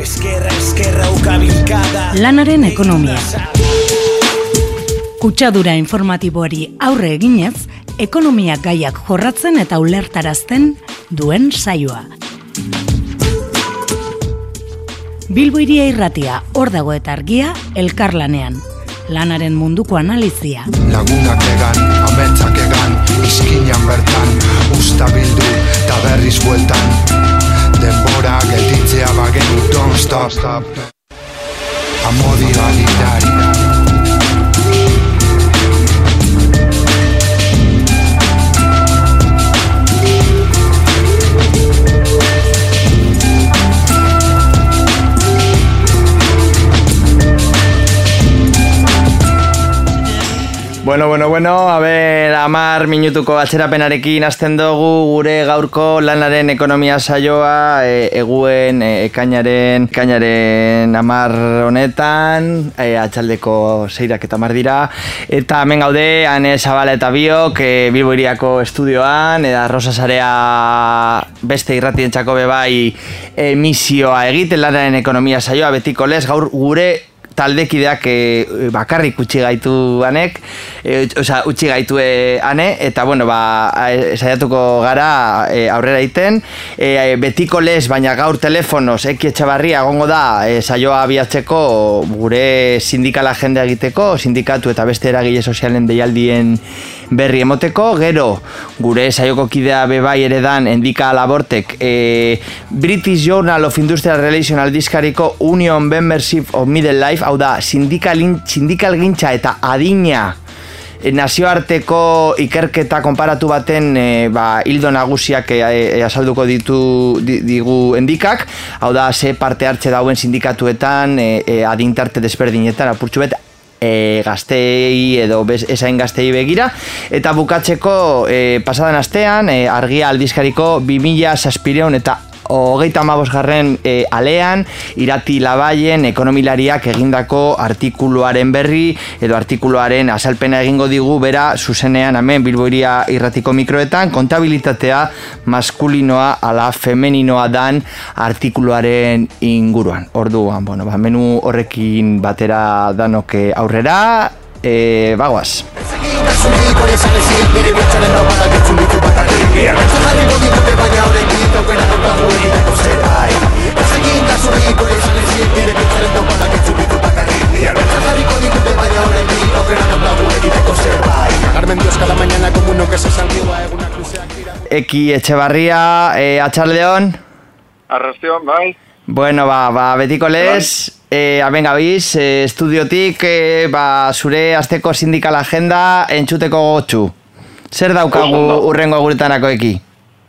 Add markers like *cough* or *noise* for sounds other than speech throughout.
Eskerra, eskerra, ukabilkada Lanaren ekonomia. Kutsadura informatiboari aurre eginez, ekonomia gaiak jorratzen eta ulertarazten duen saioa. Bilbo iria irratia, hor dago eta argia, elkarlanean. Lanaren munduko analizia. Lagunak egan, ametsak egan, izkinan bertan, usta bildu, eta berriz bueltan. Denbora gelditzea bagenu, don't stop. Amodi galitari. Bueno, bueno, bueno, a ver, amar minutuko atzerapenarekin hasten dugu gure gaurko lanaren ekonomia saioa e, eguen e, ekainaren, ekainaren amar honetan, e, atxaldeko zeirak eta mar dira, eta hemen gaude, ane zabala eta biok, e, Bilbo iriako estudioan, eta Rosa Sarea beste irratientzako bebai emisioa egiten lanaren ekonomia saioa betiko lez, gaur gure taldekideak e, bakarrik utzi gaitu anek, e, osea, utzi gaitu e, ane, eta bueno, ba, saiatuko gara e, aurrera iten, e, betiko lez, baina gaur telefonoz, eki etxabarria gongo da, e, saioa abiatzeko gure sindikala jendea egiteko, sindikatu eta beste eragile sozialen deialdien berri emoteko, gero gure saioko kidea bebai ere dan endika labortek e, British Journal of Industrial Relation aldizkariko Union Membership of Middle Life, hau da, sindikalin, sindikal gintza eta adina. E, nazioarteko ikerketa konparatu baten e, ba, hildo nagusiak e, e, azalduko ditu di, digu endikak, hau da, ze parte hartze dauen sindikatuetan, e, e, adintarte desberdinetan, apurtxu bet, e, gaztei edo bez, esain gaztei begira. Eta bukatzeko e, pasadan astean e, argia aldizkariko 2000 saspireun eta hogeita garren e, alean, irati labaien ekonomilariak egindako artikuluaren berri, edo artikuluaren asalpena egingo digu, bera, zuzenean, hemen, bilboiria irratiko mikroetan, kontabilitatea maskulinoa ala femeninoa dan artikuluaren inguruan. Orduan, bueno, ba, menu horrekin batera danok aurrera, e, bagoaz. Carmen Dios cada mañana como uno que se santigua egunak luzeak dira. Eki Etxebarria, e, atxaldeon. Arrastion, bai. Bueno, ba, ba betiko lez, e, aben gabiz, e, estudiotik, e, ba, zure azteko sindikal agenda entzuteko gotxu. Zer daukagu urrengo guretanako eki?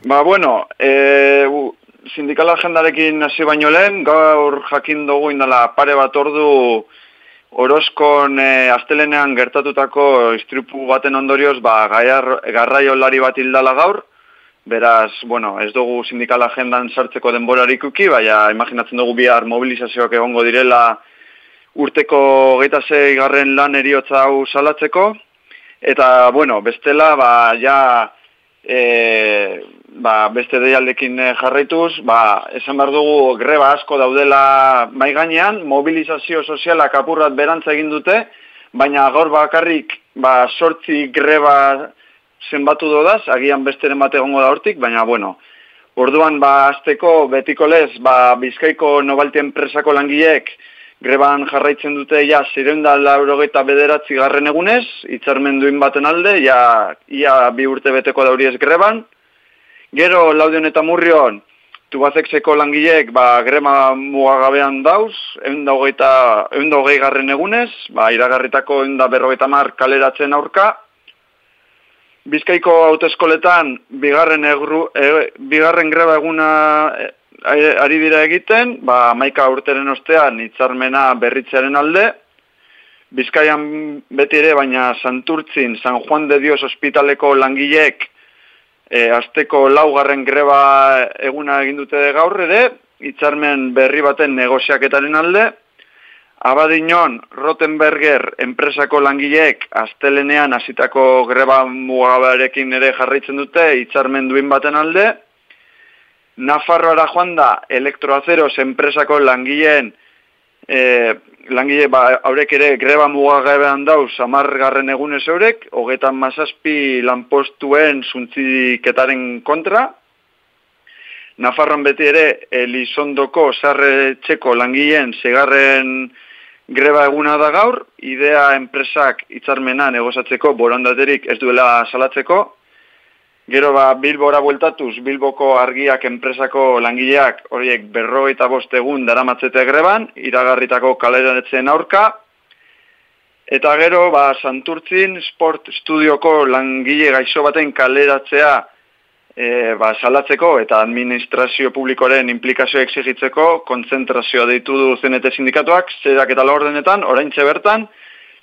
Ba, bueno, e, u, sindikal agendarekin hasi baino lehen, gaur jakin dugu indala pare bat ordu Orozkon e, astelenean gertatutako istripu baten ondorioz, ba, gaiar, garraiolari bat hildala gaur, beraz, bueno, ez dugu sindikal agendan sartzeko denborarik uki, baina imaginatzen dugu bihar mobilizazioak egongo direla urteko geita garren lan eriotza hau salatzeko, eta, bueno, bestela, ba, ja, e, ba, beste deialdekin eh, jarraituz, ba, esan behar dugu greba asko daudela mai gainean, mobilizazio sozialak apurrat berantza egin dute, baina gaur bakarrik ba, sortzi greba zenbatu dodaz, agian besteren bat egongo da hortik, baina bueno, orduan ba, azteko betiko lez, ba, bizkaiko nobalti enpresako langileek greban jarraitzen dute ja zireunda laurogeita bederatzi garren egunez, hitzarmen duin baten alde, ja, ia bi urte beteko dauriez greban. Gero laudion eta murrion, tubazekseko langileek ba, grema mugagabean dauz, egun da hogeita, ehun da hogei garren egunez, ba, iragarritako egun da berrogeita mar kaleratzen aurka. Bizkaiko autoeskoletan bigarren, egru, e, bigarren greba eguna e, ari dira egiten, ba, maika urteren ostean hitzarmena berritzearen alde, Bizkaian beti ere, baina Santurtzin, San Juan de Dios ospitaleko langileek e, azteko laugarren greba eguna egin dute gaur ere, hitzarmen berri baten negoziaketaren alde, Abadinon, Rottenberger enpresako langileek astelenean hasitako greba mugabarekin ere jarraitzen dute hitzarmen duin baten alde, Nafarroara joan da elektroazeros enpresako langileen e, langile ba, haurek ere greba mugagabean dauz amargarren egunez eurek, hogetan mazazpi lanpostuen zuntziketaren kontra. Nafarroan beti ere Elizondoko sarre txeko langileen segarren greba eguna da gaur, idea enpresak hitzarmena negozatzeko borondaterik ez duela salatzeko, Gero ba, Bilbora bueltatuz, Bilboko argiak enpresako langileak horiek berroi eta bost egun daramatzete greban, iragarritako kaleratzen aurka, eta gero ba, Santurtzin Sport Studioko langile gaixo baten kaleratzea e, ba, salatzeko eta administrazio publikoren implikazio exigitzeko kontzentrazioa deitu du zenete sindikatuak, zerak eta laurdenetan, orain bertan,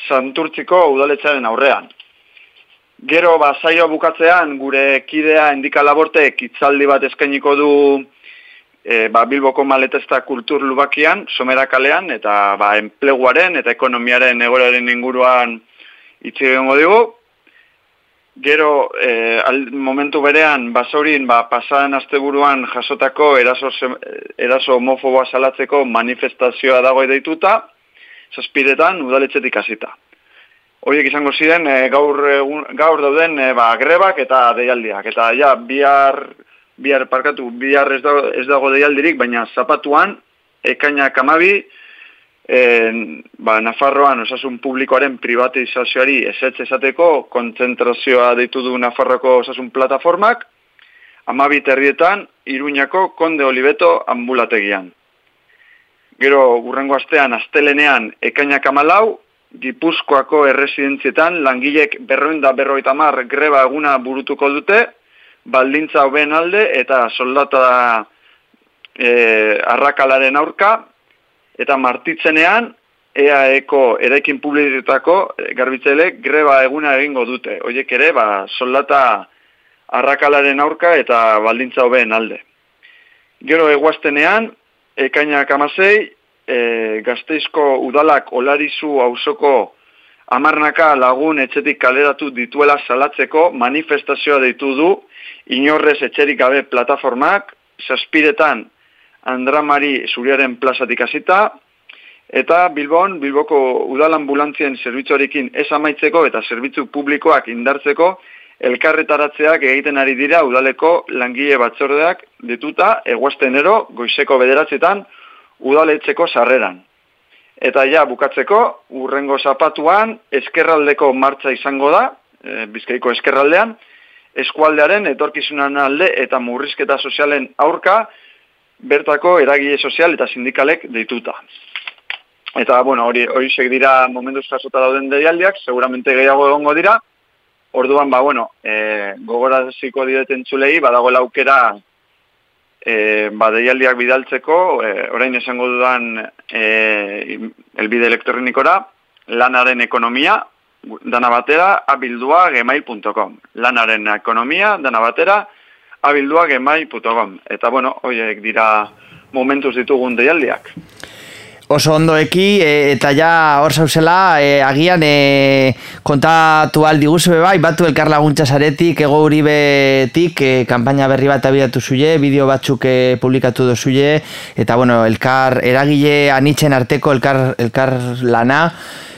Santurtziko udaletzaren aurrean. Gero, ba, saioa bukatzean, gure kidea endika labortek itzaldi bat eskainiko du e, ba, Bilboko maletesta kultur lubakian, somera kalean, eta ba, enpleguaren eta ekonomiaren egoraren inguruan egongo dugu. Gero, e, al, momentu berean, basorin, ba, pasadan asteburuan jasotako eraso, eraso homofoboa salatzeko manifestazioa dago edaituta, zazpiretan, udaletxetik hasita horiek izango ziren e, gaur, gaur dauden e, ba, grebak eta deialdiak. Eta ja, bihar, bihar parkatu, bihar ez dago, ez dago deialdirik, baina zapatuan, ekaina kamabi, e, ba, Nafarroan osasun publikoaren privatizazioari esetz esateko, kontzentrazioa deitu du Nafarroko osasun plataformak, amabi terrietan, Iruñako Konde Olibeto ambulategian. Gero, gurrengo astean, astelenean, ekaina kamalau, Gipuzkoako erresidentzietan langilek berroin da berroita mar greba eguna burutuko dute, baldintza hoben alde eta soldata e, arrakalaren aurka, eta martitzenean EAEko erekin publiketako e, garbitzelek greba eguna egingo dute. Oiek ere, ba, soldata arrakalaren aurka eta baldintza hoben alde. Gero eguaztenean, ekainak amasei, e, gazteizko udalak olarizu hausoko amarnaka lagun etxetik kaleratu dituela salatzeko manifestazioa deitu du inorrez etxerik gabe plataformak, saspiretan Andramari zuriaren plazatik hasita, eta Bilbon, Bilboko udalambulantzien zerbitzuarekin ez amaitzeko eta zerbitzu publikoak indartzeko, elkarretaratzeak egiten ari dira udaleko langile batzordeak dituta, eguaztenero, goizeko bederatzetan, udaletzeko sarreran. Eta ja, bukatzeko, urrengo zapatuan, eskerraldeko martza izango da, e, bizkaiko eskerraldean, eskualdearen etorkizunan alde eta murrizketa sozialen aurka, bertako eragile sozial eta sindikalek deituta. Eta, bueno, hori, hori dira momentu jasota dauden deialdiak, seguramente gehiago egongo dira, orduan, ba, bueno, e, gogoraziko direten txulei, badago laukera e, ba, bidaltzeko, e, orain esango dudan e, elbide elektronikora, lanaren ekonomia, dana batera, abildua gemail.com. Lanaren ekonomia, dana batera, abildua gemail.com. Eta bueno, horiek dira momentuz ditugun deialdiak oso ondoeki e, eta ja hor zauzela e, agian e, kontatu aldi guzu bai, batu elkar laguntza zaretik, ego uribetik, e, kampaina berri bat abidatu zuie, bideo batzuk e, publikatu dozuie, eta bueno, elkar eragile anitzen arteko elkar, elkar lana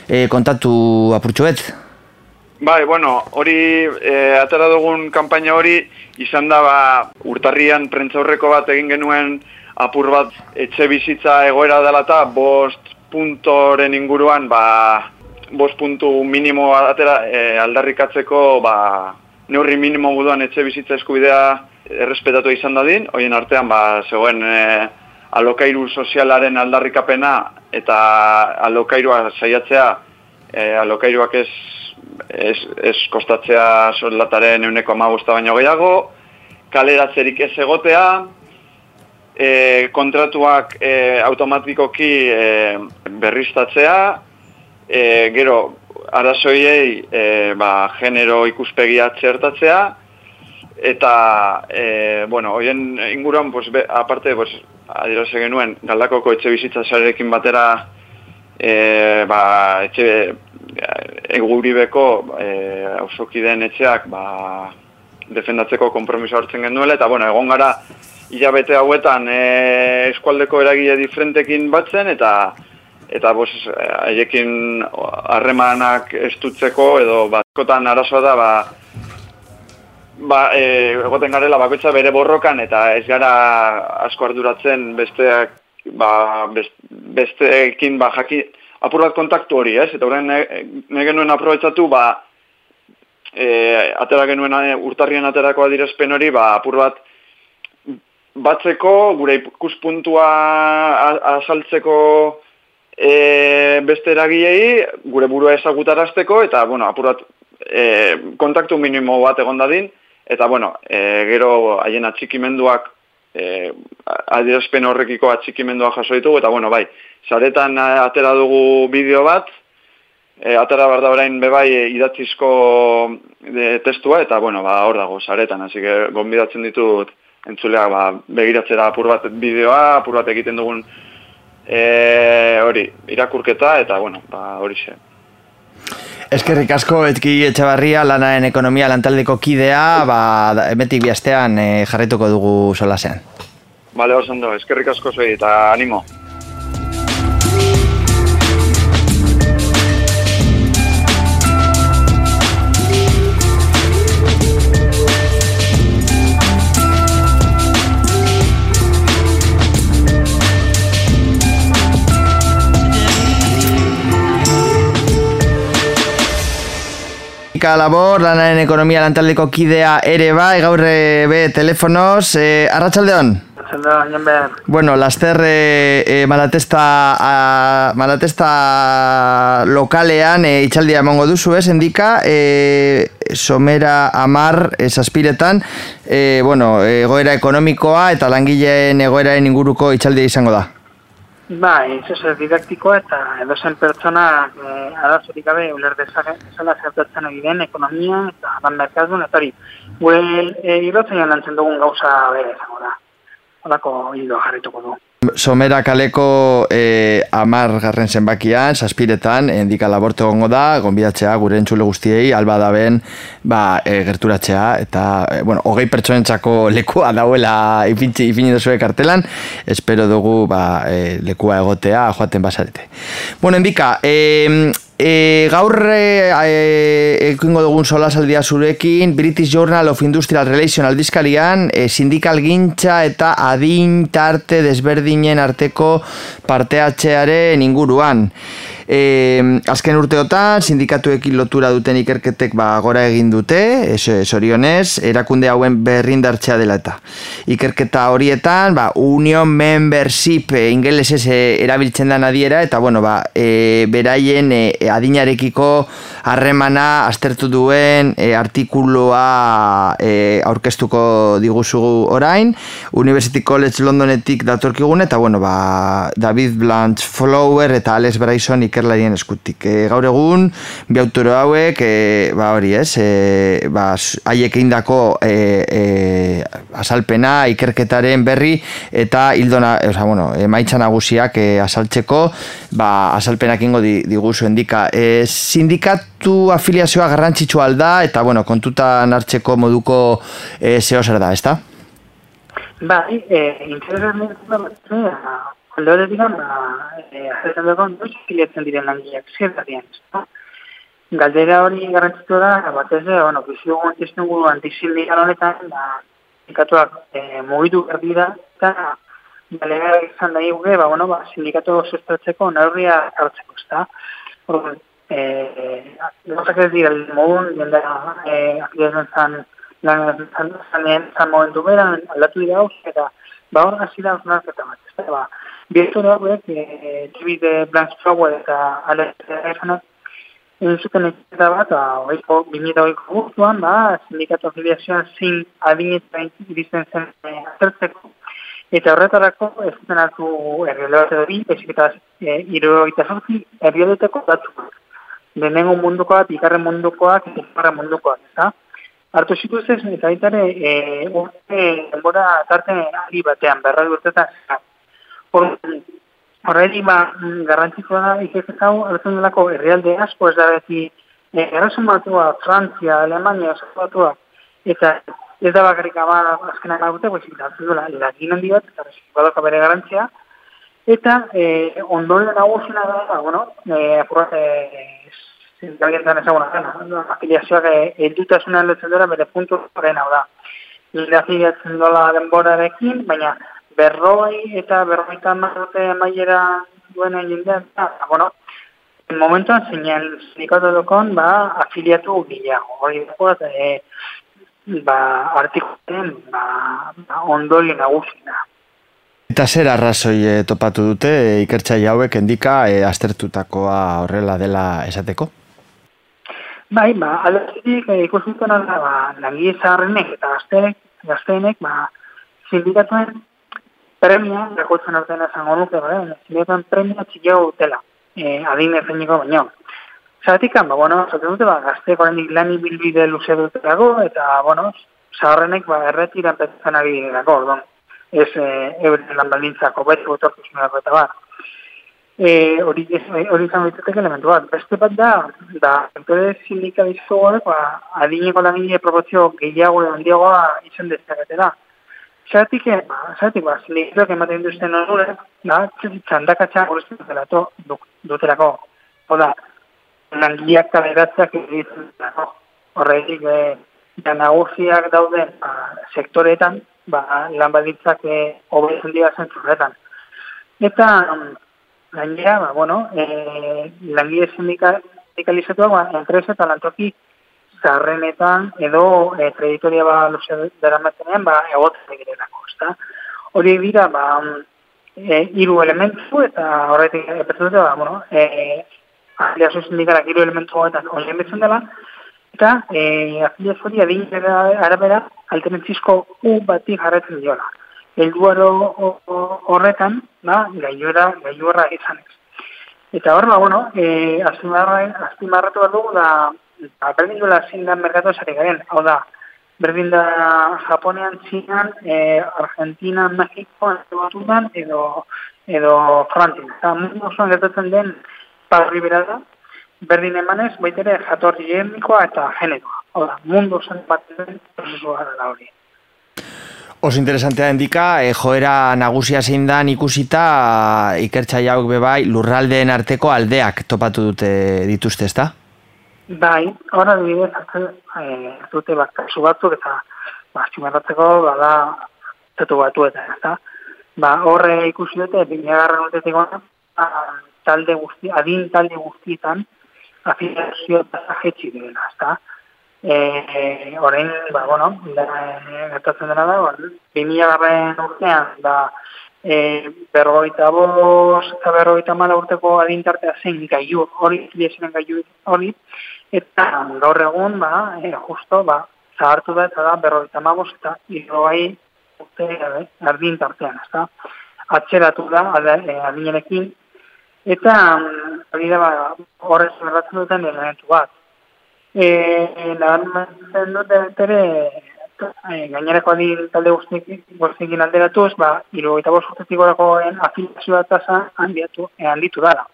e, kontatu apurtxuet. Bai, bueno, hori e, atera dugun kampaina hori izan da ba, urtarrian prentzaurreko bat egin genuen apur bat etxe bizitza egoera dela eta bost puntoren inguruan ba, bost puntu minimo atera e, aldarrikatzeko ba, neurri minimo buduan etxe bizitza eskubidea errespetatu izan dadin, hoien artean ba, zegoen e, alokairu sozialaren aldarrikapena eta alokairua saiatzea e, alokairuak ez, ez, ez kostatzea solataren euneko amagusta baino gehiago, kaleratzerik ez egotea, e, kontratuak e, automatikoki e, berriztatzea, e, gero arazoiei e, ba, genero ikuspegia txertatzea, eta, e, bueno, hoien inguruan, pues, be, aparte, pues, adirose genuen, galdakoko etxe bizitza zarekin batera, e, ba, etxe eguribeko e, ausokideen etxeak, ba, defendatzeko konpromiso hartzen genuela, eta bueno, egon gara hilabete hauetan e, eskualdeko eragile diferentekin batzen, eta eta bos, haiekin harremanak estutzeko, edo batkotan arazoa da, ba, ba, e, egoten garela bakoitza bere borrokan, eta ez gara asko arduratzen besteak, ba, besteekin, ba, jaki, apur bat kontaktu hori, ez? Eta horren, ne genuen aprobetsatu, ba, e, atera genuen e, urtarrien aterako adirazpen hori, ba, apur bat batzeko, gure ikuspuntua azaltzeko e, beste eragilei, gure burua ezagutarazteko, eta, bueno, apur bat e, kontaktu minimo bat egon dadin, eta, bueno, e, gero haien atxikimenduak e, adierazpen horrekiko atxikimendua jaso ditugu, eta bueno, bai, saretan atera dugu bideo bat, e, atera bar da orain bebai idatzizko de, testua, eta bueno, ba, hor dago, saretan, hasi que gonbidatzen ditut entzulea, ba, begiratzera apur bat bideoa, apur bat egiten dugun e, hori, irakurketa, eta bueno, ba, hori xe. Eskerrik asko etki etxabarria lanaren ekonomia lantaldeko kidea, ba, emetik biastean e, jarraituko dugu solasean. Bale, oso eskerrik asko zoi eta animo. Erika Labor, lanaren ekonomia lantaldeko kidea ere bai, gaur eh, be telefonos, eh, arratsaldeon. Arratsaldeon, behar. Bueno, laster eh, eh, malatesta, a, malatesta lokalean eh, itxaldia emango duzu, ez, endika, eh, somera amar esaspiretan, eh, bueno, egoera ekonomikoa eta langileen egoeraren inguruko itxaldia izango da. Bai, ez didaktikoa eta edozen pertsona e, arazorik gabe uler dezake, zela zertatzen egiten ekonomia eta ban merkazun, eta hori, gure e, irotzen lantzen dugun gauza bere izango da. Horako hilo jarrituko du. Somera kaleko e, amar garren zenbakian, saspiretan, endika laborte gongo da, gonbidatzea gure entzule guztiei, alba da ben, ba, e, gerturatzea, eta, e, bueno, hogei pertsonentzako *laughs* lekua dauela ipintzi, ipini duzue kartelan, espero dugu, ba, e, lekua egotea, joaten basarete. Bueno, endika, e, E, gaur e, e, dugun sola saldia zurekin British Journal of Industrial Relation aldizkalian e, sindikal gintza eta adin tarte desberdinen arteko parteatzearen inguruan E, azken urteotan, sindikatuekin lotura duten ikerketek ba, gora egin dute, sorionez, erakunde hauen berrindartzea dela eta. Ikerketa horietan, ba, Union Membership e, ingelesez e, erabiltzen da nadiera, eta bueno, ba, e, beraien e, adinarekiko harremana aztertu duen e, artikuloa e, aurkeztuko diguzugu orain, University College Londonetik datorkigun, eta bueno, ba, David Blanche Flower eta Alex Bryson iker ikerlarien eskutik. E, gaur egun, bi autoro hauek, e, ba hori ez, e, ba, haiek indako e, e, asalpena, ikerketaren berri, eta hildona, oza, bueno, e, maitza nagusiak e, asaltzeko, ba, asalpenak ingo di, diguzu endika. E, sindikatu afiliazioa garrantzitsua alda, eta bueno, kontutan hartzeko moduko e, zeo zer da, ezta? Bai, eh, interesan Alde hori digan, azetan dugu, noiz filetzen diren langileak, zer da dien, Galdera hori garrantzitu da, bat ez da, bueno, bizio guantizten gu antizindikal honetan, da, sindikatuak e, mugitu berdi da, eta galega izan da guge, ba, bueno, ba, sindikatu sustratzeko, neurria hartzeko, ez da. Hor, e, gauzak ez dira, mogun, jende, e, akidez zan, lan zan, zan, zan momentu beran, aldatu dira hau, eta, ba, hor gazi da, bat, ez da, ba, Bieto da hauek, e, David Blanche Flower eta Alex Ezanak, egin zuten ekita bat, oiko, bimita oiko guztuan, ba, sindikatu afiliazioan zin adinetan irizten zen e, azertzeko. Eta horretarako, ez zuten hartu errialde bat edo eta e, irurogeita sortzi errialdeteko datu. Lehenengo mundukoak, ikarren mundukoak, ikarren mundukoak, eta hartu zituzen, eta itare, e, urte, denbora, tarte, ari batean, berra urtetan, Horredi, ba, garrantzikoa da, ikerketa hau, hartzen delako herrialde asko ez da beti, e, batua, Frantzia, Alemania, batua, Eta ez da bakarrik ama azkenak magute, baizik da duela lagin handi bat, eta badoka bere garantzia. Eta e, ondoren nagusina da, ba, bueno, e, apurat, e, zintalgentan ezaguna zen, afiliazioak edutasunan letzen dira bere puntu horren hau da. Linde afiliatzen dola denborarekin, baina berroi eta berroita marrote maiera duen egin den, ba, bueno, momentuan zinean sindikatu dukon, ba, afiliatu gileago. Hori dago, e, ba, artikulen, ba, ba, ondori nagusina. Eta zer arrazoi e, topatu dute e, ikertzai hauek endika e, aztertutakoa horrela dela esateko? Bai, ba, aldezik e, ikusituen alda, ba, langile zaharrenek eta gaztenek, gazteenek, ba, sindikatuen premia, rekotzen artean esango nuke, ba, sindikatuen premia txikiago dutela, e, adin ezeiniko baino. Zeratik, ba, bueno, zaten dute, ba, gazteek oraindik lan ibilbide luze dutelago, eta, bueno, zaharrenek, ba, erretiran petzen ari dirako, ordon. Ez, e, euren lan balintzako, beti botortuzunako eta, ba, e, hori hori izan dituzte elementu bat. Beste bat da, da, enpere sindikalizu horrek, ba, adineko langile proporzio gehiago edo handiagoa izan dezaketela. Zeratik, eh, ba, zeratik, ba, sindikatuak ematen duzten onure, da, txandakatxa horretzen dutela, dutelako. Oda, langileak kaleratzak egiten dutela. Horretik, e, da nagusiak dauden ba, sektoreetan, ba, lan baditzak e, obezen dira zentzurretan. Eta, gainera, ba, bueno, e, langile sindikalizatu ba, enpresa eta lantoki zarrenetan edo e, kreditoria ba, luze dara matenean, ba, egotzen egirenako, ezta? Hori dira, ba, e, iru elementu eta horretik dute, ba, bueno, e, afiliazio sindikala iru elementu eta betzen dela, eta e, afiliazio hori adin arabera alternatizko U batik jarretzen diola helduaro horretan, ba, gaiuera, gaiuera izan ez. Eta hor, ba, bueno, e, azpimarratu bat dugu, da, ba, berdin duela zindan merkatu esari garen, hau da, berdin da Japonean, Txinan, e, Argentina, Mexiko, Batutan, edo, edo Frantin. Eta mundu osoan gertatzen den, parri bera da, berdin emanez, baitere jatorri genikoa eta genekoa. Hau da, mundu osoan bat den, prozesua da hori. Oso interesantea indika, e, joera nagusia zein dan ikusita ikertzai hauek bebai lurraldeen arteko aldeak topatu dute dituzte, ezta? Bai, hori adibidez, e, dute bat kasu batzuk eta ba, zimarratzeko bada zetu batu eta? Ba, horre ikusi dute, binegarren urtetik talde guzti, adin talde guztietan afiliazio eta zahetxi dela, ezta? Eh, orain, ba, bueno, da, e, gertatzen dena da, ba, 2000 garren urtean, da, e, berrogeita boz eta berrogeita mala urteko adintartea zen gaiu hori, liesiren gaiu hori, eta gaur egun, ba, e, justo, ba, zahartu da, eta da, berrogeita maboz eta irrogai urte e, adintartean, ez da, atxeratu da, e, adinenekin, eta hori da, ba, horrez berratzen duten elementu bat, Eh, nabarmentzen dute ere eh, gainerako adin talde guztiekin alderatuz, ba, iru eta bost urtetik gorakoen afiliazioa tasa handiatu, eh, handitu dara.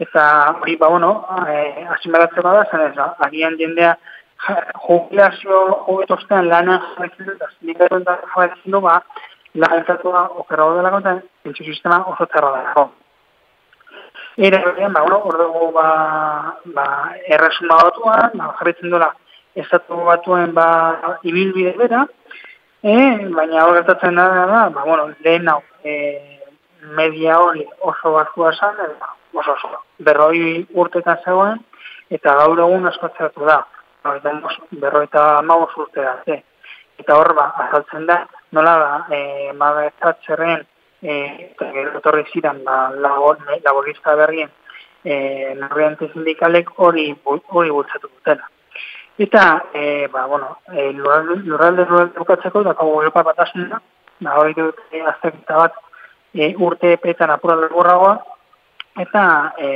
Eta hori, ba, bueno, eh, asimeratzeko da, zen ez, agian jendea jubilazio hobetostean lana jarretzen dut, sindikatu eta jarretzen du, ba, lagartatua okerra dela konta, pentsu sistema oso terra dago. Era berean, ba, bueno, ordugu, ba, ba, erresuma batuan, ba, jarritzen dola, estatu batuen, ba, ibilbide bera, e, baina hor gertatzen da, da, ba, bueno, lehen hau, e, media hori oso batzua zan, ba, oso oso, berroi urtetan zegoen, eta gaur egun askotzeratu da, berroi eta magos urte da, eta hor, ba, azaltzen da, nola, ba, e, magatzatxerren, eta gero etorri ziren ba, laborista berrien e, narriante sindikalek hori hori bultzatu dutela. Eta, e, ba, bueno, e, lurralde lurralde bukatzeko, da kago Europa batasuna, ba, hori dut e, azterketa bat e, urte epetan apura legurragoa, eta e,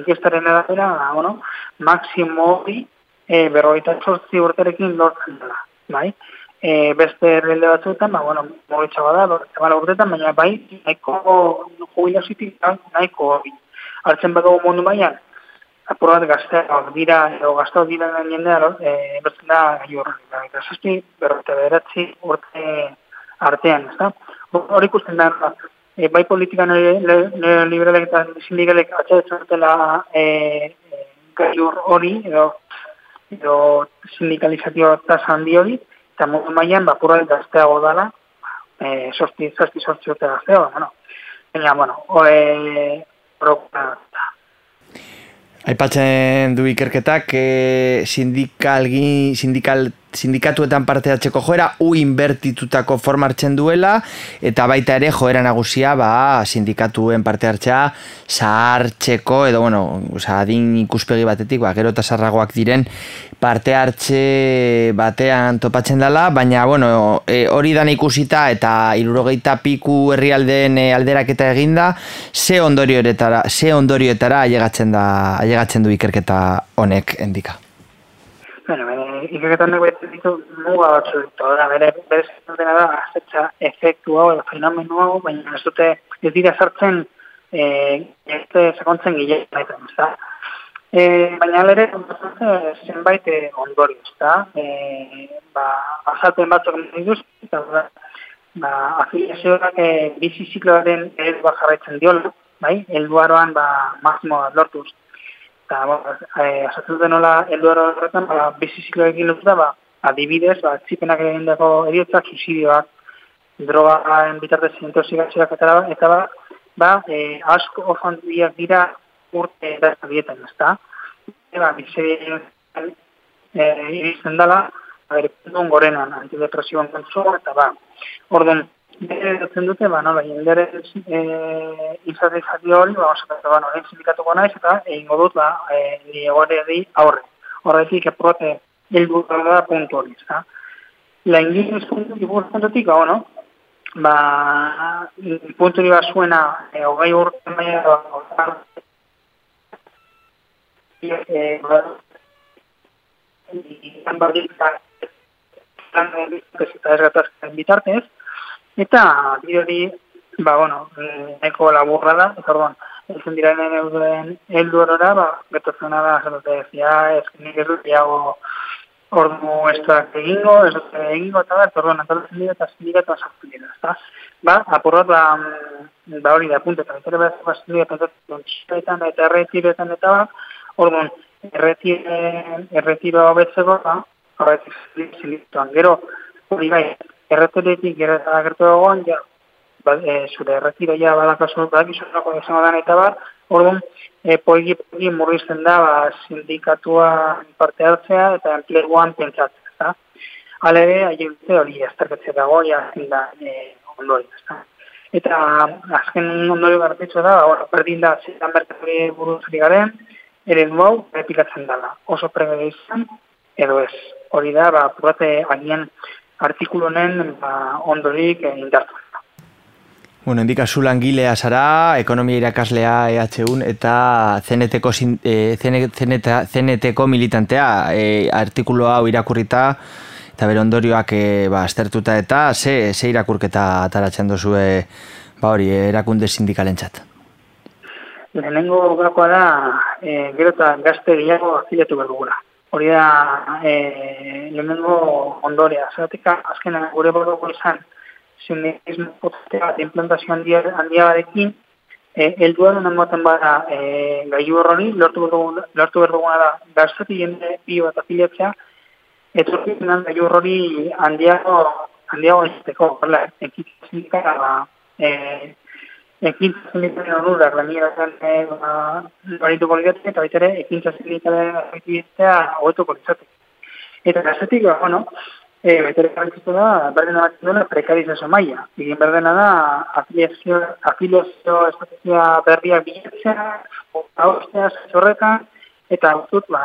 inkestaren edatera, ba, bueno, maksimo hori e, berroita sortzi urterekin lortzen dela, bai? e, beste herrialde batzuetan, ba, bueno, mogitza bada, bada urtetan, baina bai, nahiko jubilazitik nahiko hori. Hartzen badago mundu baian, apur bat gazteak dira, edo gazteak dira jendea, e, bertzen da gai horren. Ba, eta zazpi, berrote beratzi urte artean, ez da? Hor ikusten da, e, bai politikan neoliberalek eta sindikalek atxatzen dutela e, e, gai hori, edo, edo sindikalizazio eta zandi hori, eta modu maian, ba, apur bat gazteago dala, e, sorti, zazpi sortzi urte gazteago, bueno. Baina, bueno, e, Aipatzen du ikerketak e, sindikal, sindikal sindikatuetan parte hartzeko joera u inbertitutako forma hartzen duela eta baita ere joera nagusia ba sindikatuen parte hartzea zahartzeko edo bueno, osea adin ikuspegi batetik ba gero tasarragoak diren parte hartze batean topatzen dela, baina bueno, e, hori dan ikusita eta 70 piku herrialdeen e, alderaketa eginda, ze ondorioetara, ze ondorioetara ailegatzen da, ailegatzen du ikerketa honek endika. Bueno, ikerketan nago ez ditu muga batzu ditu, da, bere, bere dena da, azetza efektu hau, edo fenomenu hau, baina ez dute, ez dira sartzen, e, ez sekontzen gile, baita, ez da. E, baina alere, zenbait e, ondori, ez da, e, ba, azalten batzuk dituz, eta ba, ba afiliazioak e, bizi zikloaren ez jarraitzen diola, bai, elduaroan, ba, mazmoa lortuz, eta ba, e, asatzen denola helduaro horretan, ba, biziziklo egin lotuta, ba, adibidez, ba, txipenak egin dago suizidioak, drogaen bitartez intoxikazioak eta, eta ba, ba e, asko ofan dira urte da dietan, ez da? E, ba, biziziklo e, dela, ba, gorenan, antidepresioan kontzua, eta ba, orden, Eta dute, ba, nola, jenderen e, izate hori, ba, oso, ba, nola, sindikatuko naiz, eta egin godut, ba, e, ni egore di aurre. Horretik, eprote, hildu da puntu hori. Lehen gizuz puntu, gipur puntutik, ba, bueno, ba, puntu hori bat zuena, e, hogei urte maia, ba, e, ba, izan bardik, eta, eta ez gatazken bitartez, Eta hori, ba, bueno, eko laburra da, eta orduan, elzen dira nene euden eldu erora, ba, betotzena da, zelote, zia, ez nik ez dut, iago, ordu da egingo, ez dut egingo, eta da, eta orduan, antolatzen dira, eta zindira, eta sartu dira, ez Ba, apurrat, ba, ba, hori da, punte, eta betere behar zaztu dira, eta eta erretiretan, eta ba, orduan, erretire, erretiro betzeko, ba, horretik zilituan, gero, hori bai, erreteretik agertu dagoan, ja, ba, e, zure erretira ja badakazu, badakizu nako izango dan eta bar, orduan, e, poigi, poigi murrizten da, ba, sindikatua parte hartzea eta enpleguan pentsatzea, eta alere, haien dute hori azterkatzea dago, ja, zinda, e, ondori, eta. Eta azken ondori gartitzu da, ba, berdin da, zidan bertari buruzari garen, ere hau repikatzen dela. Oso pregade izan, edo ez. Hori da, ba, purate agian artikulu honen ba, ondorik eh, indartu. Bueno, endika zu langilea zara, ekonomia irakaslea EHUn eta zeneteko, e, zeneta, zeneteko militantea e, artikulu hau irakurrita eta bere ondorioak e, ba, estertuta eta ze, ze irakurketa ataratzen duzue ba hori, erakunde sindikalen txat? Lehenengo gakoa da, e, gero eta gazte gehiago afiliatu behar dugula hori da e, lehenengo ondorea. Zeratik, azken gure borduko izan, sindikismo potentea bat implantazio handia, handia badekin, e, eldua duen baten bada e, gaiu horroni, lortu behar duguna da, gaztati jende bio bat afiliatzea, etorri ginen gaiu horroni handiago, handiago izateko, horrela, ekitzen sindikara, e, ekintza sindikalen onurak lanieratan barituko ligatzen, eta baita ere, ekintza sindikalen aktibitea hobetuko litzatek. Eta gazetik, ba, bueno, e, baita ere garantzitu da, berdena bat duela prekarizazio maia. Egin berdena da, afiliazio, afiliazio estrategia berriak bilatzea, haustea, zorretan, eta dut, ba,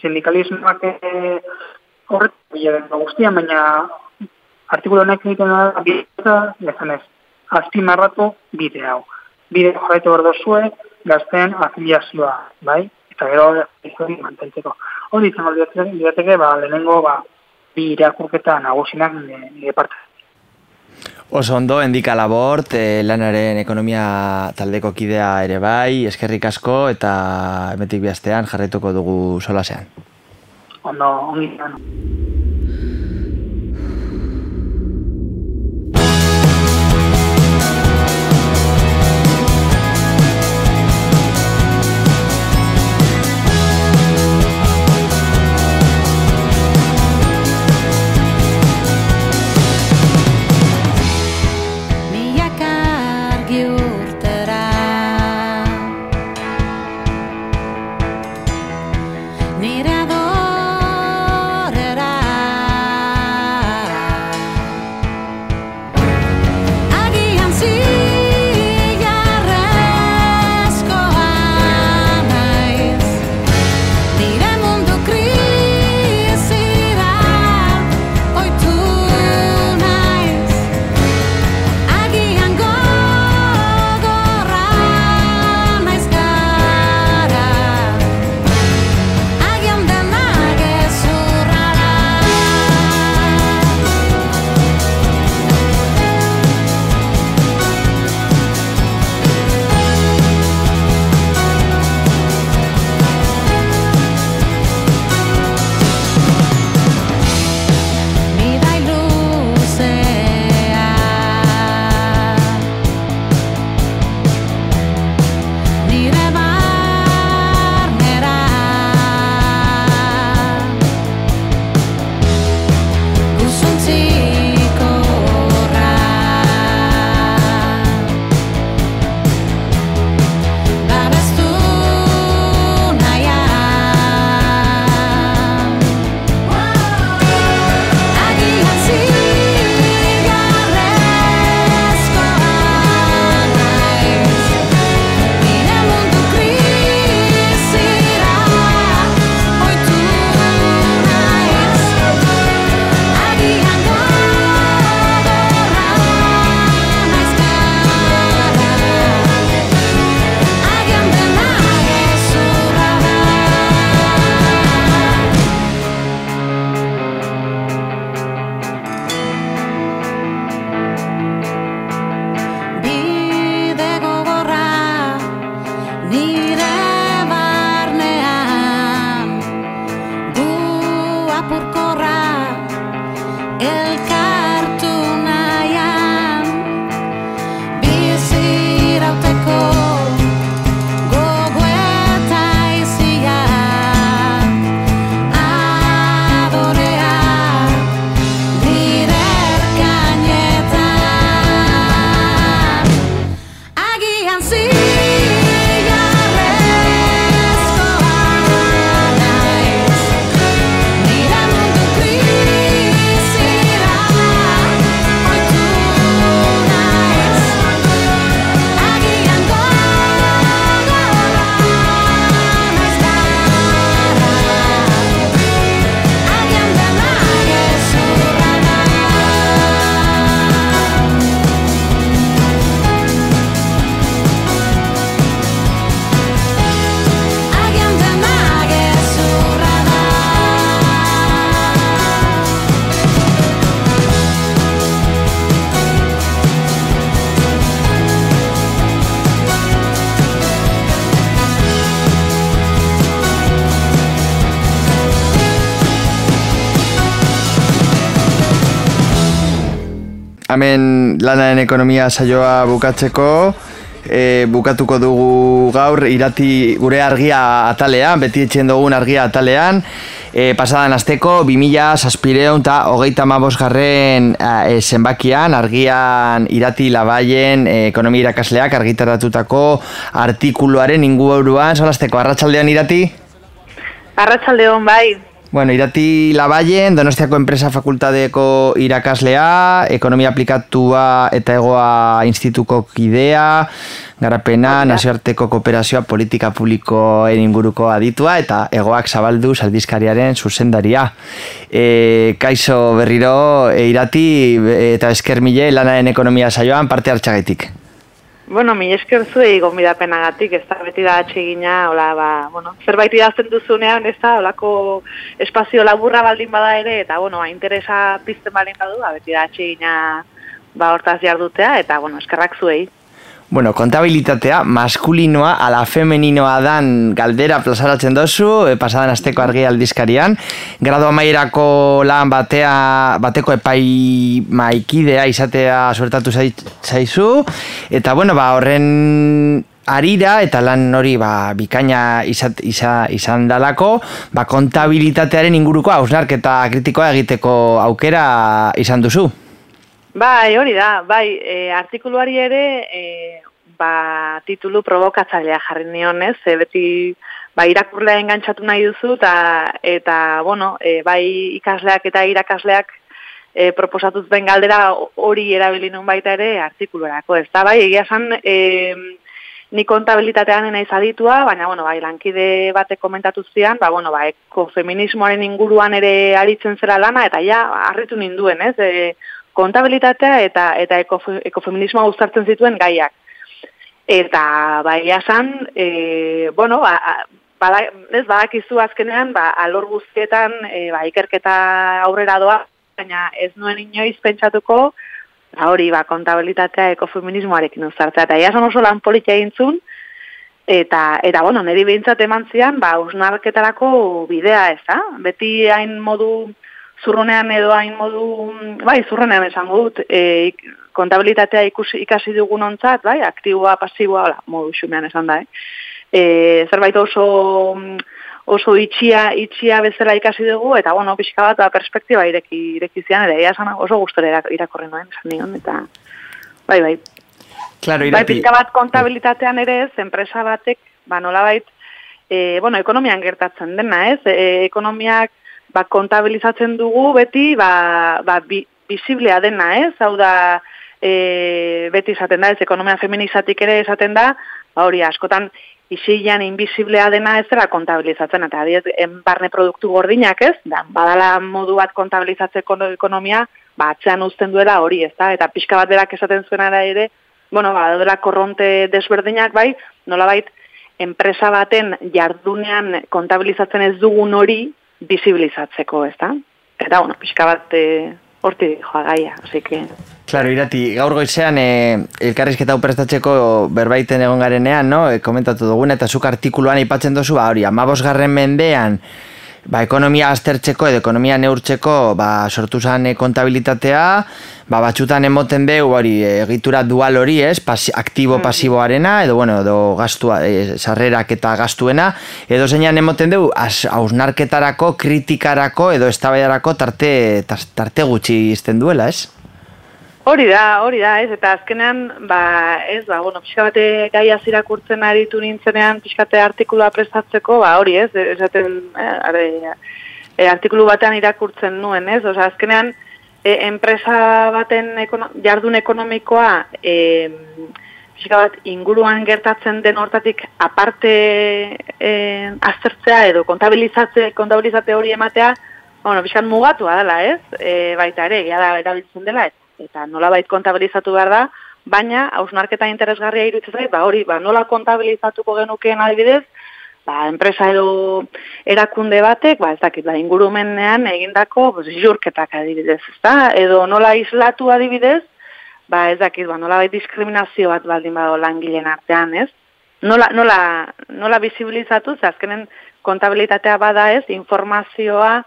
sindikalismoak e, horretu bilaren guztian, baina artikulo honek egiten da, bilata, lezan ez azpimarratu bide hau. Bide jarraitu behar dozue, gazten afiliazioa, bai? Eta gero hori mantentzeko. Hori izango lirateke, ba, lehenengo ba, bi irakurketa nagusinak nire parte. Oso ondo, endika labort, e, lanaren ekonomia taldeko kidea ere bai, eskerrik asko eta emetik bihaztean jarretuko dugu solasean. Ondo, ongi hemen lanaren ekonomia saioa bukatzeko e, bukatuko dugu gaur irati gure argia atalean, beti etxen dugun argia atalean. E, pasadan azteko 2000 saspireun eta hogeita mabosgarren e, zenbakian argian irati labaien e, ekonomia irakasleak argitaratutako artikuluaren ingu euroan, zolazteko, arratsaldean irati? Arratxaldeon, bai, Bueno, irati labaien, donostiako enpresa fakultadeko irakaslea, ekonomia aplikatua eta egoa instituko kidea, garapena, nazioarteko kooperazioa politika publikoen inguruko aditua eta egoak zabaldu saldizkariaren zuzendaria. E, kaizo berriro, e, irati eta eskermile lanaren ekonomia saioan parte hartxagaitik. Bueno, mi esker zuei gonbidapenagatik, ez da beti da atxegina, hola, ba, bueno, zerbait idazten duzunean, ez da, holako espazio laburra baldin bada ere, eta, bueno, ba, interesa pizten baldin badu, ba, beti da atxegina ba hortaz jardutea, eta, bueno, eskerrak zuei. Bueno, kontabilitatea maskulinoa ala femeninoa dan galdera plazaratzen dozu, e, pasadan asteko argi aldizkarian. Grado amaierako lan batea, bateko epai maikidea izatea suertatu zaizu. Eta bueno, ba, horren arira eta lan hori ba, bikaina izat, izan dalako, ba, kontabilitatearen inguruko hausnarketa kritikoa egiteko aukera izan duzu. Bai, hori da, bai, e, artikuluari ere, e, ba, titulu provokatzailea jarri nionez, e, beti, ba, irakurlea engantzatu nahi duzu, eta, eta bueno, e, bai, ikasleak eta irakasleak e, proposatuz ben galdera hori erabili nun baita ere artikuluarako, ez da, bai, egia san, e, ni kontabilitatean naiz aditua, baina, bueno, bai, lankide batek komentatu zian, ba, bueno, ba, ekofeminismoaren inguruan ere aritzen zera lana, eta ja, harritu ninduen, ez, e, kontabilitatea eta eta ekofeminismoa uztartzen zituen gaiak. Eta bai esan, e, bueno, ba, bada, ez badakizu azkenean, ba, alor guztietan e, ba, ikerketa aurrera doa, baina ez nuen inoiz pentsatuko, ba, hori ba, kontabilitatea ekofeminismoarekin uztartzea. Eta esan oso lan politia egintzun, eta, eta bueno, niri behintzat eman zian, ba, usnarketarako bidea ez da. Beti hain modu zurrunean edo hain modu, bai, zurrunean esango dut, e, kontabilitatea ikusi, ikasi dugun ontzat, bai, aktiboa, pasiboa, hola, modu xumean esan da, eh? E, zerbait oso oso itxia, itxia bezala ikasi dugu, eta bueno, pixka bat, ba, perspektiba ireki, ireki zian, eta ia oso gustora irakorren noen, esan nion, eta bai, bai. Claro, bai, pixka bat kontabilitatean ere ez, enpresa batek, ba, nola bait, e, bueno, ekonomian gertatzen dena, ez, e, ekonomiak, ba, kontabilizatzen dugu beti ba, ba, bi, bisiblea dena, ez? Hau da, e, beti esaten da, ez ekonomia feminizatik ere esaten da, ba, hori askotan isilean inbisiblea dena ez dela kontabilizatzen, eta adiez, barne produktu gordinak ez, da, badala modu bat kontabilizatzeko ekonomia, ba, atzean uzten duela hori, ez da, eta pixka bat berak esaten zuena ere, bueno, ba, dela korronte desberdinak bai, nola bait, enpresa baten jardunean kontabilizatzen ez dugun hori, bisibilizatzeko, ez da? Eta, bueno, pixka bat e, horti joa gaia, así que... Claro, irati, gaur goizean e, elkarrizketa uprestatzeko berbaiten egon garenean, no? E, komentatu duguna, eta zuk artikuluan ipatzen dozu, ba, hori, amabos garren mendean, ba, ekonomia aztertzeko edo ekonomia neurtzeko ba, sortu zen e, kontabilitatea, ba, batxutan emoten dugu hori egitura dual hori ez, pasi, aktibo mm. pasiboarena, edo bueno, edo gastua, e, sarrerak eta gastuena, edo zeinan emoten dugu hausnarketarako, kritikarako edo estabaiarako tarte, tarte gutxi izten duela ez? Hori da, hori da, ez, eta azkenean, ba, ez, ba, bueno, pixka bate gai azirakurtzen aritu nintzenean, pixka bate artikulua prestatzeko, ba, hori ez, esaten, e, artikulu batean irakurtzen nuen, ez, oza, azkenean, e, enpresa baten ekono, jardun ekonomikoa, e, bat, inguruan gertatzen den hortatik aparte e, aztertzea edo kontabilizatze, kontabilizatze hori ematea, bueno, pixka mugatua dela, ez, e, baita ere, gara erabiltzen dela, ez, eta nolabait kontabilizatu behar da, baina hausnarketa interesgarria iruditzen zait, ba hori, ba nola kontabilizatuko genukeen adibidez, ba enpresa edo erakunde batek, ba ez dakit, ba ingurumenean egindako, pues jurketak adibidez, ezta? Edo nola islatu adibidez, ba ez dakit, ba nolabait diskriminazio bat baldin badago langileen artean, ez? Nola, nola, nola bizibilizatu, ze azkenen kontabilitatea bada ez, informazioa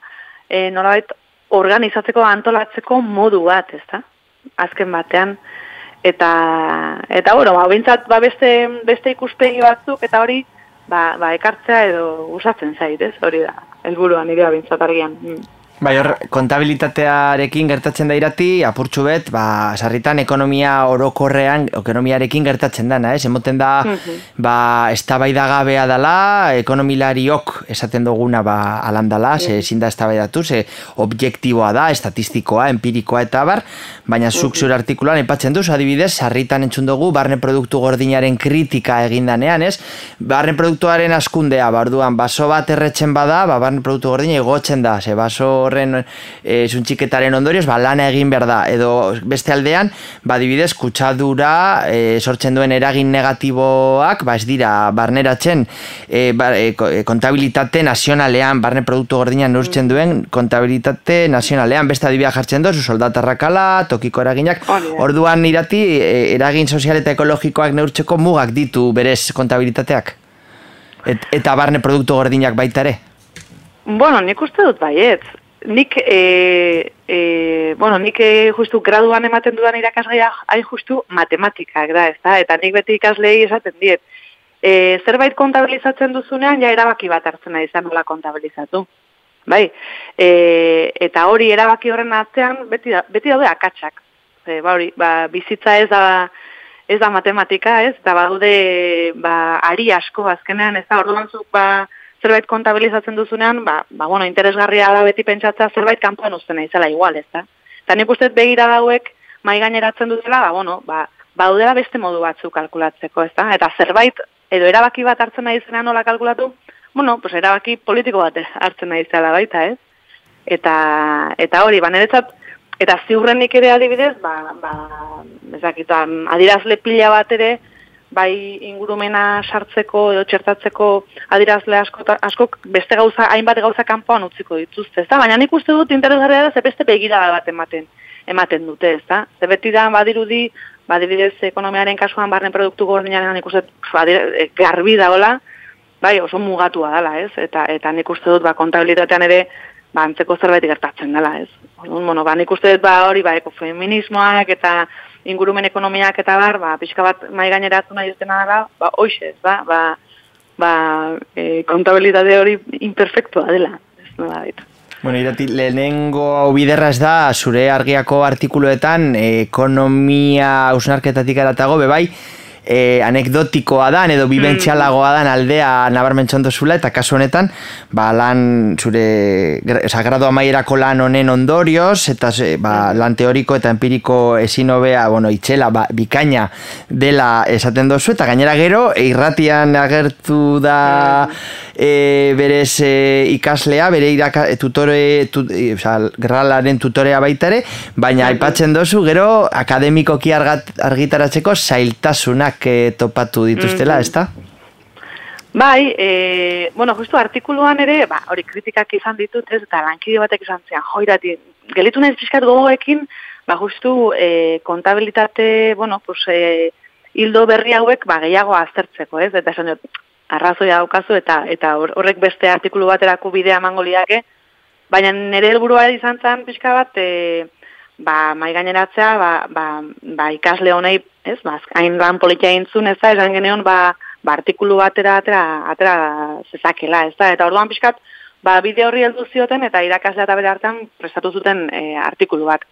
e, nolabait organizatzeko antolatzeko modu bat, ezta? azken batean eta eta bueno, ba beintzat ba beste beste ikuspegi batzuk eta hori ba, ba ekartzea edo usatzen zait, ez? Hori da. Helburua nire beintzat argian. Mm. Bai, hor, kontabilitatearekin gertatzen da irati, apurtxu bet, ba, sarritan ekonomia orokorrean, ekonomiarekin gertatzen dana, ez? Emoten da, mhm. ba, ez da bai gabea dala, ekonomilariok esaten duguna, ba, alandala, ze mhm. ezin da ez datu, ze objektiboa da, estatistikoa, empirikoa eta bar, baina zuk mhm. zure artikulan epatzen duz, adibidez, sarritan entzun dugu, barne produktu gordinaren kritika egindanean, ez? Barne produktuaren askundea, barduan, baso bat erretzen bada, ba, barne produktu gordina igotzen da, ze baso horren e, suntxiketaren ondorioz, ba, lana egin behar da. Edo beste aldean, ba, dibidez, kutsadura e, sortzen duen eragin negatiboak, ba, ez dira, barneratzen, e, ba, e, kontabilitate nazionalean, barne produktu gordinan neurtzen duen, kontabilitate nazionalean, beste adibia jartzen dozu, soldatarrakala, tokiko eraginak, orduan irati, e, eragin sozial eta ekologikoak neurtzeko mugak ditu berez kontabilitateak? Et, eta barne produktu gordinak baita ere? Bueno, nik uste dut baiet. Nik, e, e, bueno, nik e, justu graduan ematen dudan irakasgaia hain justu matematikak da, ez da? Eta nik beti ikaslei esaten diet. E, zerbait kontabilizatzen duzunean, ja erabaki bat hartzen nahi izan nola kontabilizatu. Bai, e, eta hori erabaki horren atzean beti, da, beti daude akatsak. E, ba, hori, ba, bizitza ez da ez da matematika, ez? Eta badaude ba ari asko azkenean, ez da orduan zuk ba zerbait kontabilizatzen duzunean, ba, ba bueno, interesgarria da beti pentsatzea zerbait kanpoan uzten naizela igual, ez da? Eta nik uste begira dauek mai gaineratzen dutela, ba bueno, ba baudela beste modu batzu kalkulatzeko, ez da? Eta zerbait edo erabaki bat hartzen nahi zena nola kalkulatu, bueno, pues erabaki politiko bat hartzen nahi zela baita, ez? Eta, eta hori, ba, niretzat, Eta ziurrenik ere adibidez, ba, ba, ezakitan, adirazle pila bat ere, bai ingurumena sartzeko edo txertatzeko adirazle asko, askok beste gauza, hainbat gauza kanpoan utziko dituzte, ezta? Baina nik uste dut interesgarria da ze beste begira bat ematen ematen dute, ezta? Ze beti da badirudi, badirudez ekonomiaren kasuan barren produktu gordinaren nik uste eh, garbi dagoela, bai oso mugatua dela, ez? Eta eta nik uste dut ba kontabilitatean ere ba, antzeko zerbait gertatzen dela, ez. Orduan, bueno, ba, nik uste dut, ba, hori, ba, ekofeminismoak eta ingurumen ekonomiak eta bar, ba, pixka bat mai gaineratu nahi dutena dela, ba, hoxe, ez, ba, ba, e, kontabilitate hori imperfektua dela, ez, nola ditu. Bueno, irati, lehenengo biderra ez da, zure argiako artikuluetan, ekonomia ausnarketatik eratago, bebai, e, anekdotikoa dan edo bibentzialagoa dan aldea nabarmentzen dozula eta kasu honetan ba, lan zure oza, grado amaierako lan honen ondorioz eta ba, lan teoriko eta empiriko ezin hobea bueno, itxela ba, bikaina dela esaten dozu eta gainera gero irratian agertu da e, berez e, ikaslea bere iraka, tutore tu, e, oza, gralaren tutorea baita ere baina aipatzen dozu gero akademikoki argitaratzeko zailtasunak que topatu dituztela, mm -hmm. ezta? Bai, e, bueno, justu artikuluan ere, ba, hori kritikak izan ditut, ez, eta lankide batek izan zean, joirati, gelitu nahi pixkat gogoekin, ba, justu e, kontabilitate, bueno, pues, e, hildo berri hauek, ba, gehiago aztertzeko, ez, eta esan dut, arrazoia daukazu, eta eta horrek beste artikulu baterako bidea emango liake, baina nire helburua izan zen pixka bat, e, ba, mai gaineratzea, ba, ba, ba ikasle honei, ez, ba, hain lan politia intzun, ez da, esan geneon, ba, ba, artikulu batera, atera, atera zezakela, ez da, eta orduan pixkat, ba, bideo horri heldu zioten, eta irakaslea eta bere hartan prestatu zuten e, artikulu bat.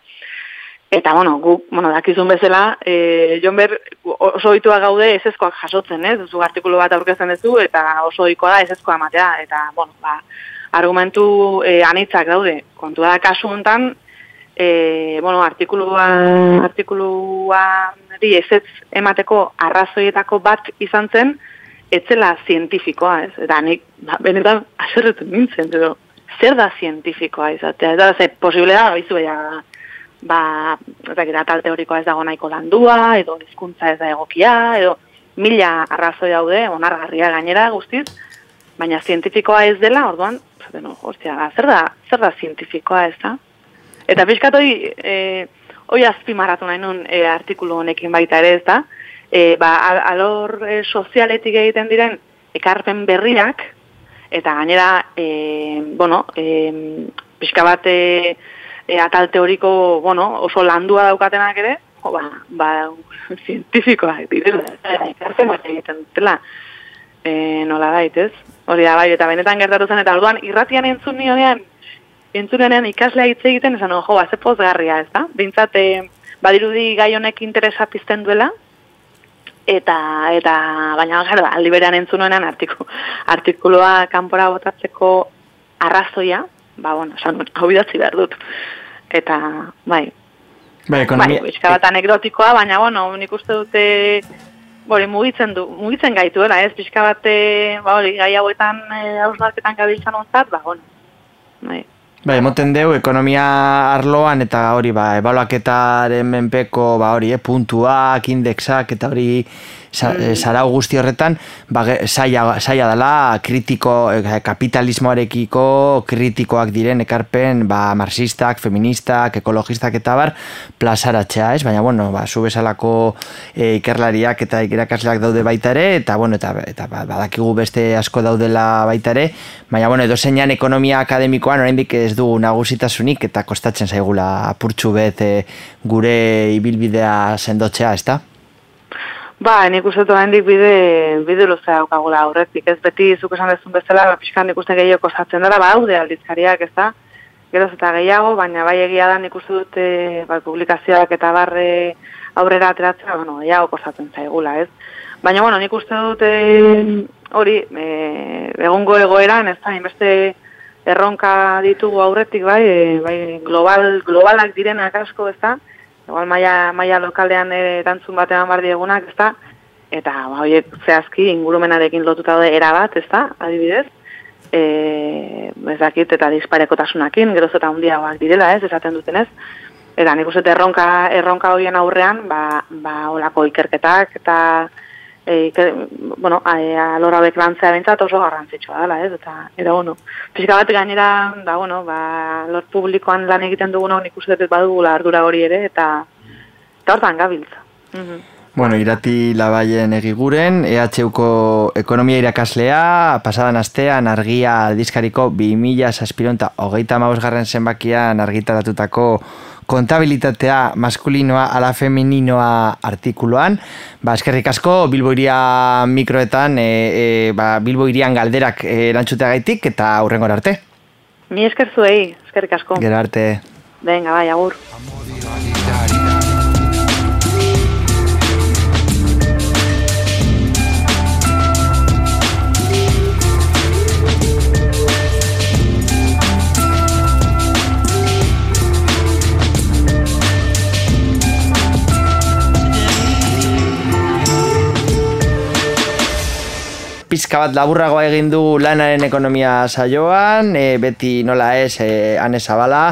Eta, bueno, gu, bueno, dakizun bezala, e, Jon Ber, oso oitua gaude ezezkoak jasotzen, ez, zu artikulu bat aurkezten duzu, eta oso oikoa da ezezkoa matea, eta, bueno, ba, argumentu e, anitzak daude. Kontu da, kasu hontan, e, bueno, artikulua, artikulua di ezetz emateko arrazoietako bat izan zen, etzela zientifikoa, ez? Eta nik, ba, benetan, aserretu nintzen, edo, zer da zientifikoa izatea? Eta ze, posible da, bizu beha, ba, eta tal teorikoa ez dago nahiko landua, edo hizkuntza ez da egokia, edo mila arrazoi daude, onargarria gainera guztiz, baina zientifikoa ez dela, orduan, no, hostia, zer da, zer da zientifikoa ez da? Eta pixkat hoi, e, hoi azpimarratu nahi nun e, artikulu honekin baita ere ez da, e, ba, alor e, sozialetik egiten diren ekarpen berriak, eta gainera, e, bueno, e, pixka bat e, e, atal teoriko, bueno, oso landua daukatenak ere, jo, ba, ba, *laughs* zientifikoa, direla, ekarpen bat egiten dutela, e, nola daitez, hori da bai, eta benetan gertatu zen, eta alduan, irratian entzun nionean, entzunenean ikaslea hitz egiten esan, jo, ba, ze pozgarria, ez da? Bintzat, e, badirudi gai honek interesa pizten duela, eta, eta baina, gara, da, aldi berean entzunenean artiku, artikuloa kanpora botatzeko arrazoia, ba, bueno, esan, hau bidatzi behar dut. Eta, bai, Bai, ekonomia... Bai, bat anekdotikoa, baina, bueno, nik uste dute, bori, mugitzen du, mugitzen gaituela, ez, pixka bat, ba, hori, gai hauetan, e, hausnarketan gabiltzan ontzat, ba, bueno, bai. Bai, emoten deu, ekonomia arloan eta hori, ba, ebaluaketaren menpeko, ba, hori, eh, puntuak, indexak eta hori sa, mm. sarau guzti horretan, ba, saia, saia dela kritiko, eh, kapitalismoarekiko kritikoak diren ekarpen, ba, marxistak, feministak, ekologistak eta bar, plazaratzea, ez? Baina, bueno, ba, zu bezalako e, ikerlariak eta irakasleak daude baita ere, eta, bueno, eta, eta ba, badakigu beste asko daudela baita ere, baina, bueno, edo zeinan ekonomia akademikoan, oraindik ez du nagusitasunik eta kostatzen zaigula apurtxu bet e, gure ibilbidea sendotzea, ezta? Ba, nik uste dut hendik bide, bide luzea daukagula. Aurretik, ez beti zuk esan dezun bezala, ba, pixkan nik uste gehiago kozatzen dara, ba, haude aldizkariak, ez da, geroz eta gehiago, baina bai egia da nik uste dut, e, ba, publikazioak eta barre aurrera ateratzea, bueno, gehiago kozatzen zaigula, ez. Baina, bueno, nik uste dut e, hori, e, egungo egoeran, ez da, inbeste erronka ditugu aurretik, bai, e, bai global, globalak direnak asko, ez da, igual maia, maia lokalean erantzun batean bar diegunak, ezta? Eta ba hoiek zehazki ingurumenarekin lotuta daude era bat, ezta? Adibidez, eh, ez dakit eta disparekotasunekin, geroz eta hundiagoak direla, ez? Esaten dutenez. Eta nik uste erronka erronka hoien aurrean, ba ba holako ikerketak eta e, ke, bueno, alora hauek lantzea bentsat oso garrantzitsua dela, ez? Eta, eta, bueno, fizika bat gainera, da, bueno, ba, lor publikoan lan egiten dugunok nik uste dut badugula ardura hori ere, eta, eta hortan gabiltza. Mm Bueno, irati labaien egiguren, EHUko ekonomia irakaslea, pasadan astean argia aldizkariko 2000 saspironta hogeita mausgarren zenbakian argitaratutako kontabilitatea maskulinoa ala femininoa artikuluan. Ba, eskerrik asko, Bilboiria mikroetan, e, e, ba, Bilboirian galderak erantzutea gaitik eta aurrengor arte. Ni esker zuei, eskerrik asko. Gero arte. Venga, bai, agur. Pizka bat laburragoa egin du lanaren ekonomia saioan, e, beti nola ez, e, ane zabala,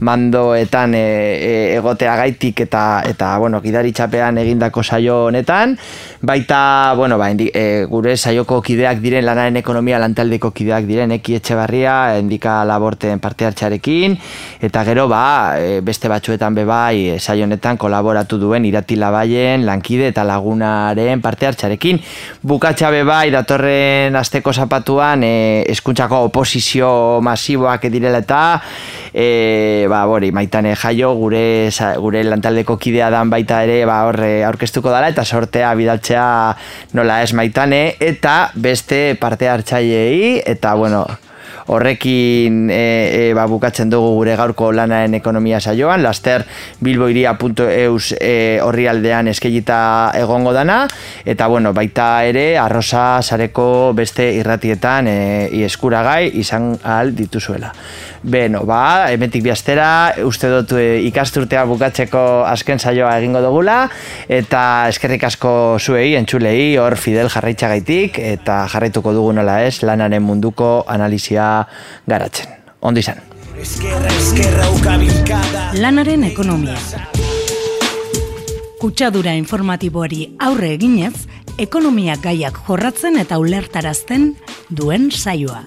mandoetan e, e, egotea gaitik eta, eta bueno, gidaritxapean egindako saio honetan, baita, bueno, ba, e, gure saioko kideak diren lanaren ekonomia lantaldeko kideak diren, eki etxe barria, endika laborten parte hartxarekin, eta gero, ba, e, beste batzuetan bebai, e, saio honetan kolaboratu duen iratila baien, lankide eta lagunaren parte hartxarekin, bukatxa bebai, datorre datorren asteko zapatuan e, eskuntzako oposizio masiboak direla eta e, ba, bori, maitane jaio gure, gure lantaldeko kidea dan baita ere ba, horre aurkeztuko dala eta sortea bidaltzea nola ez maitane eta beste parte hartzaiei eta bueno, horrekin e, e, ba, bukatzen dugu gure gaurko lanaren ekonomia saioan, laster bilboiria.eus e, horri aldean eskegita egongo dana, eta bueno, baita ere, arrosa sareko beste irratietan e, eskuragai izan ahal dituzuela. Beno, ba, emetik biastera, uste dut e, ikasturtea bukatzeko azken saioa egingo dugula, eta eskerrik asko zuei, entzulei, hor Fidel jarraitzagaitik, eta jarraituko dugu nola ez, lanaren munduko analizia garatzen. Ondo izan. Lanaren ekonomia. Kutsadura informatiboari aurre eginez, ekonomia gaiak jorratzen eta ulertarazten duen saioa.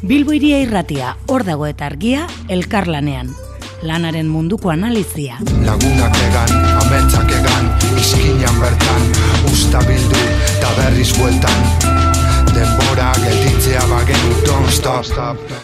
Bilbo iria irratia, hor dago eta argia, elkarlanean. Lanaren munduko analizia. Lagunak egan, ametzak egan, izkinan bertan, usta bildu, eta berriz bueltan, denbora gelditzea bagenu don't stop